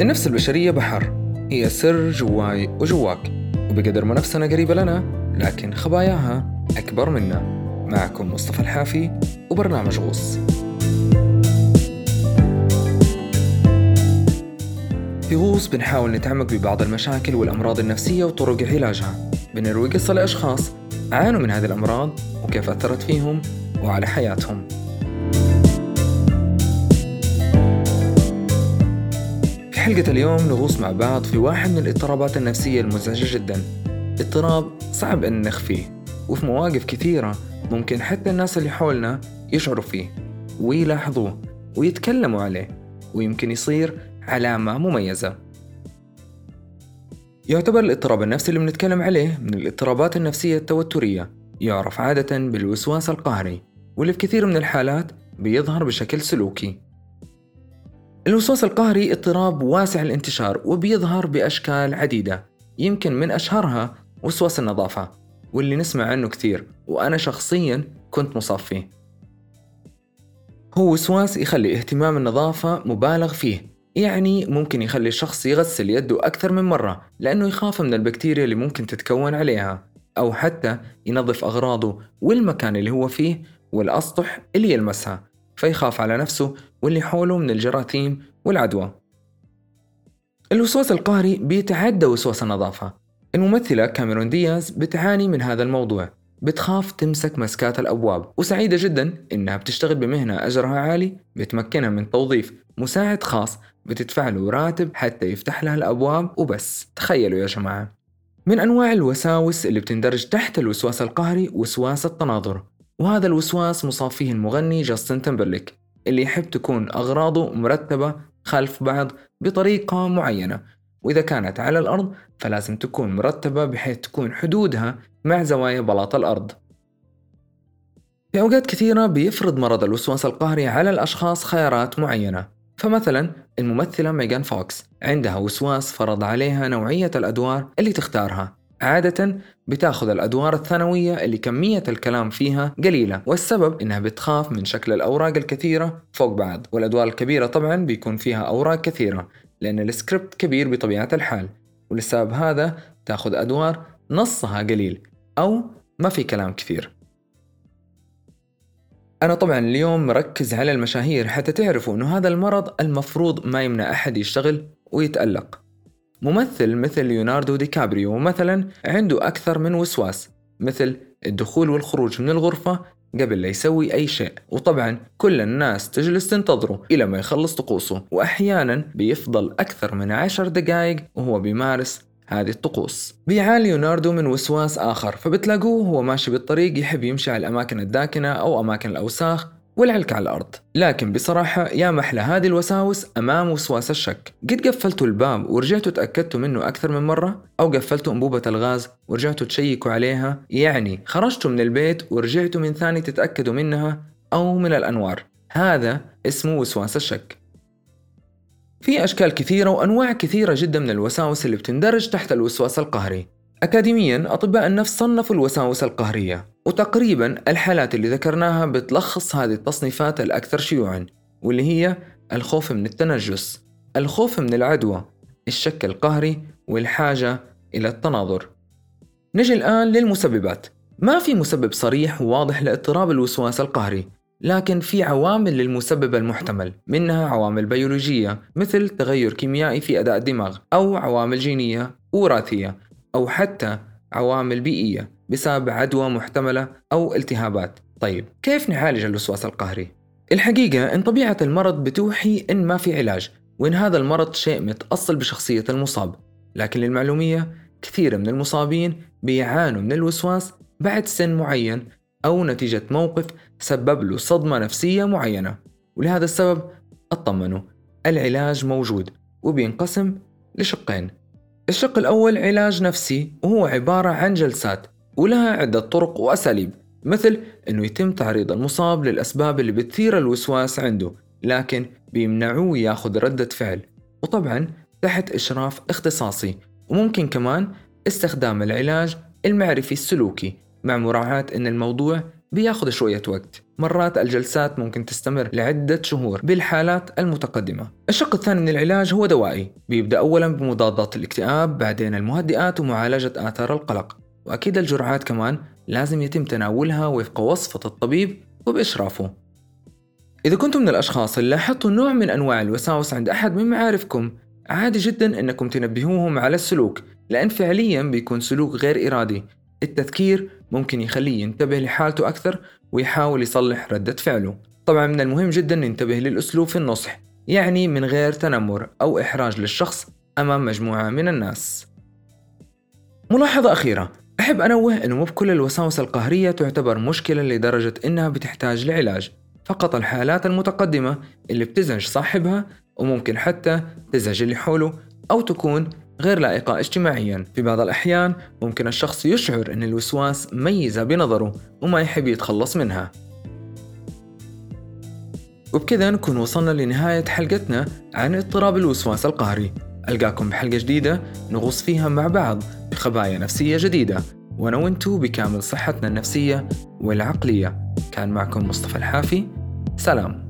النفس البشرية بحر. هي سر جواي وجواك. وبقدر ما نفسنا قريبة لنا لكن خباياها أكبر منا. معكم مصطفى الحافي وبرنامج غوص. في غوص بنحاول نتعمق ببعض المشاكل والأمراض النفسية وطرق علاجها. بنروي قصة لأشخاص عانوا من هذه الأمراض وكيف أثرت فيهم وعلى حياتهم. حلقة اليوم نغوص مع بعض في واحد من الاضطرابات النفسية المزعجة جدا. اضطراب صعب أن نخفيه وفي مواقف كثيرة ممكن حتى الناس اللي حولنا يشعروا فيه ويلاحظوه ويتكلموا عليه ويمكن يصير علامة مميزة. يعتبر الاضطراب النفسي اللي بنتكلم عليه من الاضطرابات النفسية التوترية يعرف عادة بالوسواس القهري واللي في كثير من الحالات بيظهر بشكل سلوكي. الوسواس القهري اضطراب واسع الانتشار وبيظهر بأشكال عديدة يمكن من أشهرها وسواس النظافة واللي نسمع عنه كثير وأنا شخصيا كنت مصاب فيه. هو وسواس يخلي اهتمام النظافة مبالغ فيه يعني ممكن يخلي الشخص يغسل يده أكثر من مرة لأنه يخاف من البكتيريا اللي ممكن تتكون عليها أو حتى ينظف أغراضه والمكان اللي هو فيه والأسطح اللي يلمسها فيخاف على نفسه واللي حوله من الجراثيم والعدوى. الوسواس القهري بيتعدى وسواس النظافة. الممثلة كاميرون دياز بتعاني من هذا الموضوع. بتخاف تمسك مسكات الأبواب. وسعيدة جدا إنها بتشتغل بمهنة أجرها عالي بتمكنها من توظيف مساعد خاص بتدفع له راتب حتى يفتح لها الأبواب وبس. تخيلوا يا جماعة. من أنواع الوساوس اللي بتندرج تحت الوسواس القهري وسواس التناظر. وهذا الوسواس مصاب فيه المغني جاستن تمبرليك. اللي يحب تكون أغراضه مرتبة خلف بعض بطريقة معينة. وإذا كانت على الأرض فلازم تكون مرتبة بحيث تكون حدودها مع زوايا بلاط الأرض. في أوقات كثيرة بيفرض مرض الوسواس القهري على الأشخاص خيارات معينة. فمثلا الممثلة ميغان فوكس عندها وسواس فرض عليها نوعية الأدوار اللي تختارها. عادة بتاخذ الأدوار الثانوية اللي كمية الكلام فيها قليلة والسبب إنها بتخاف من شكل الأوراق الكثيرة فوق بعض والأدوار الكبيرة طبعا بيكون فيها أوراق كثيرة لأن السكريبت كبير بطبيعة الحال ولسبب هذا تاخذ أدوار نصها قليل أو ما في كلام كثير. أنا طبعا اليوم مركز على المشاهير حتى تعرفوا أنه هذا المرض المفروض ما يمنع أحد يشتغل ويتألق. ممثل مثل ليوناردو دي كابريو مثلا عنده أكثر من وسواس مثل الدخول والخروج من الغرفة قبل لا يسوي أي شيء. وطبعا كل الناس تجلس تنتظره إلى ما يخلص طقوسه وأحيانا بيفضل أكثر من عشر دقائق وهو بيمارس هذه الطقوس. بيعاني ليوناردو من وسواس آخر فبتلاقوه هو ماشي بالطريق يحب يمشي على الأماكن الداكنة أو أماكن الأوساخ والعلك على الأرض. لكن بصراحة يا محلى هذه الوساوس أمام وسواس الشك. قد قفلتوا الباب ورجعتوا تأكدتوا منه أكثر من مرة؟ أو قفلتوا أنبوبة الغاز ورجعتوا تشيكوا عليها؟ يعني خرجتوا من البيت ورجعتوا من ثاني تتأكدوا منها أو من الأنوار. هذا اسمه وسواس الشك. في أشكال كثيرة وأنواع كثيرة جدا من الوساوس اللي بتندرج تحت الوسواس القهري. أكاديميا أطباء النفس صنفوا الوساوس القهرية. وتقريبا الحالات اللي ذكرناها بتلخص هذه التصنيفات الأكثر شيوعا واللي هي الخوف من التنجس الخوف من العدوى الشك القهري والحاجة إلى التناظر. نجي الآن للمسببات. ما في مسبب صريح وواضح لاضطراب الوسواس القهري لكن في عوامل للمسبب المحتمل منها عوامل بيولوجية مثل تغير كيميائي في أداء الدماغ أو عوامل جينية وراثية أو حتى عوامل بيئية. بسبب عدوى محتملة أو التهابات. طيب كيف نعالج الوسواس القهري؟ الحقيقة إن طبيعة المرض بتوحي إن ما في علاج وإن هذا المرض شيء متأصل بشخصية المصاب. لكن للمعلومية كثير من المصابين بيعانوا من الوسواس بعد سن معين أو نتيجة موقف سبب له صدمة نفسية معينة. ولهذا السبب اطمنوا العلاج موجود وبينقسم لشقين. الشق الأول علاج نفسي وهو عبارة عن جلسات. ولها عدة طرق وأساليب مثل أنه يتم تعريض المصاب للأسباب اللي بتثير الوسواس عنده لكن بيمنعوه ياخذ ردة فعل وطبعا تحت إشراف اختصاصي وممكن كمان استخدام العلاج المعرفي السلوكي مع مراعاة أن الموضوع بياخذ شوية وقت. مرات الجلسات ممكن تستمر لعدة شهور بالحالات المتقدمة. الشق الثاني من العلاج هو دوائي بيبدأ أولا بمضادات الاكتئاب بعدين المهدئات ومعالجة آثار القلق. وأكيد الجرعات كمان لازم يتم تناولها وفق وصفة الطبيب وبإشرافه. إذا كنتم من الأشخاص اللي لاحظتوا نوع من أنواع الوساوس عند أحد من معارفكم عادي جدا أنكم تنبهوهم على السلوك لأن فعليا بيكون سلوك غير إرادي. التذكير ممكن يخليه ينتبه لحالته أكثر ويحاول يصلح ردة فعله. طبعا من المهم جدا ننتبه للأسلوب في النصح يعني من غير تنمر أو إحراج للشخص أمام مجموعة من الناس. ملاحظة أخيرة. أحب أنوه أنه مو بكل الوساوس القهرية تعتبر مشكلة لدرجة أنها بتحتاج لعلاج. فقط الحالات المتقدمة اللي بتزعج صاحبها وممكن حتى تزعج اللي حوله أو تكون غير لائقة اجتماعيا. في بعض الأحيان ممكن الشخص يشعر أن الوسواس ميزة بنظره وما يحب يتخلص منها. وبكذا نكون وصلنا لنهاية حلقتنا عن اضطراب الوسواس القهري. ألقاكم بحلقة جديدة نغوص فيها مع بعض بخبايا نفسية جديدة. وأنا وأنتو بكامل صحتنا النفسية والعقلية. كان معكم مصطفى الحافي. سلام.